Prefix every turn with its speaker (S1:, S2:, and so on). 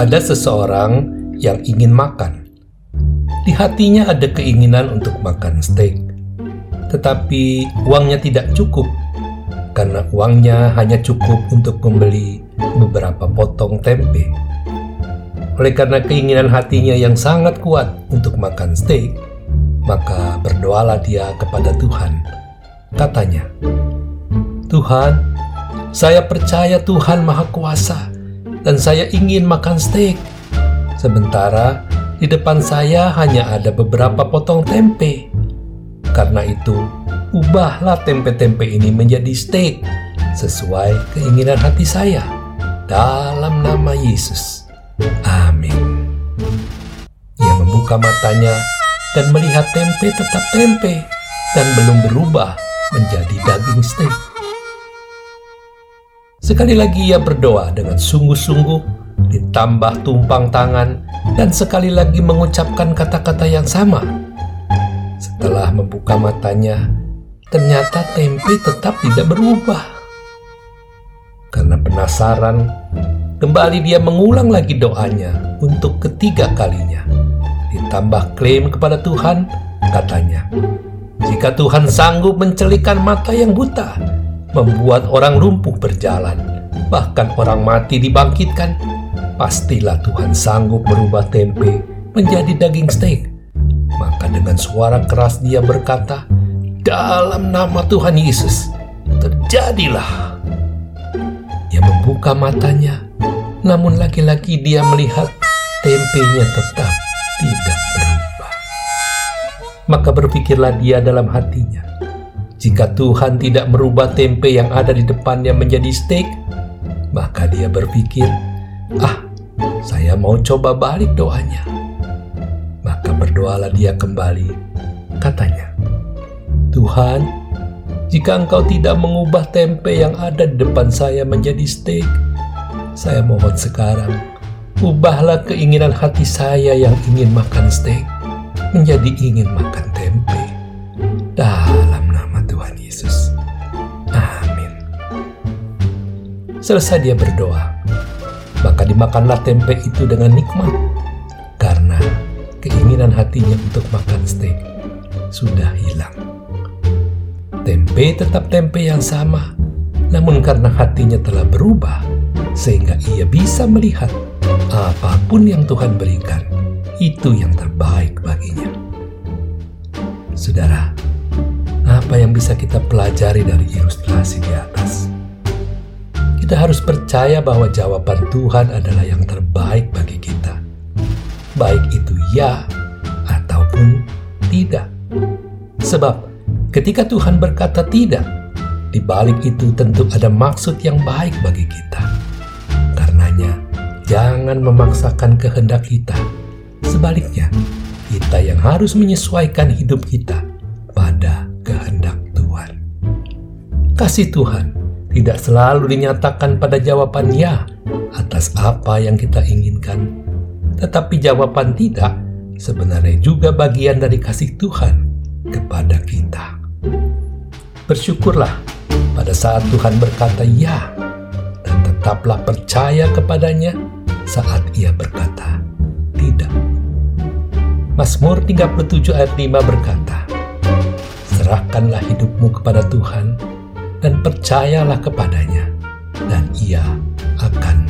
S1: Ada seseorang yang ingin makan. Di hatinya ada keinginan untuk makan steak, tetapi uangnya tidak cukup karena uangnya hanya cukup untuk membeli beberapa potong tempe. Oleh karena keinginan hatinya yang sangat kuat untuk makan steak, maka berdoalah dia kepada Tuhan. Katanya, "Tuhan, saya percaya Tuhan Maha Kuasa, dan saya ingin makan steak. Sementara di depan saya hanya ada beberapa potong tempe. Karena itu, ubahlah tempe-tempe ini menjadi steak sesuai keinginan hati saya. Dalam nama Yesus. Amin. Ia membuka matanya dan melihat tempe tetap tempe dan belum berubah menjadi daging steak. Sekali lagi ia berdoa dengan sungguh-sungguh ditambah tumpang tangan, dan sekali lagi mengucapkan kata-kata yang sama. Setelah membuka matanya, ternyata tempe tetap tidak berubah. Karena penasaran, kembali dia mengulang lagi doanya untuk ketiga kalinya. Ditambah klaim kepada Tuhan, katanya, "Jika Tuhan sanggup mencelikan mata yang buta, membuat orang lumpuh berjalan, bahkan orang mati dibangkitkan, pastilah Tuhan sanggup merubah tempe menjadi daging steak. Maka dengan suara keras dia berkata, dalam nama Tuhan Yesus, terjadilah. Ia membuka matanya, namun lagi-lagi dia melihat tempenya tetap tidak berubah. Maka berpikirlah dia dalam hatinya, jika Tuhan tidak merubah tempe yang ada di depannya menjadi steak, maka dia berpikir, ah saya mau coba balik doanya. Maka berdoalah dia kembali. Katanya, Tuhan, jika engkau tidak mengubah tempe yang ada di depan saya menjadi steak, saya mohon sekarang, ubahlah keinginan hati saya yang ingin makan steak menjadi ingin makan tempe. Selesai dia berdoa, maka dimakanlah tempe itu dengan nikmat karena keinginan hatinya untuk makan steak sudah hilang. Tempe tetap tempe yang sama, namun karena hatinya telah berubah, sehingga ia bisa melihat apa pun yang Tuhan berikan, itu yang terbaik baginya. Saudara, apa yang bisa kita pelajari dari ilustrasi di atas? Kita harus percaya bahwa jawaban Tuhan adalah yang terbaik bagi kita. Baik itu ya ataupun tidak. Sebab ketika Tuhan berkata tidak, di balik itu tentu ada maksud yang baik bagi kita. Karenanya, jangan memaksakan kehendak kita. Sebaliknya, kita yang harus menyesuaikan hidup kita pada kehendak Tuhan. Kasih Tuhan tidak selalu dinyatakan pada jawaban ya atas apa yang kita inginkan, tetapi jawaban tidak sebenarnya juga bagian dari kasih Tuhan kepada kita. Bersyukurlah pada saat Tuhan berkata ya, dan tetaplah percaya kepadanya saat ia berkata tidak. Mazmur 37 ayat 5 berkata, Serahkanlah hidupmu kepada Tuhan, dan percayalah kepadanya, dan ia akan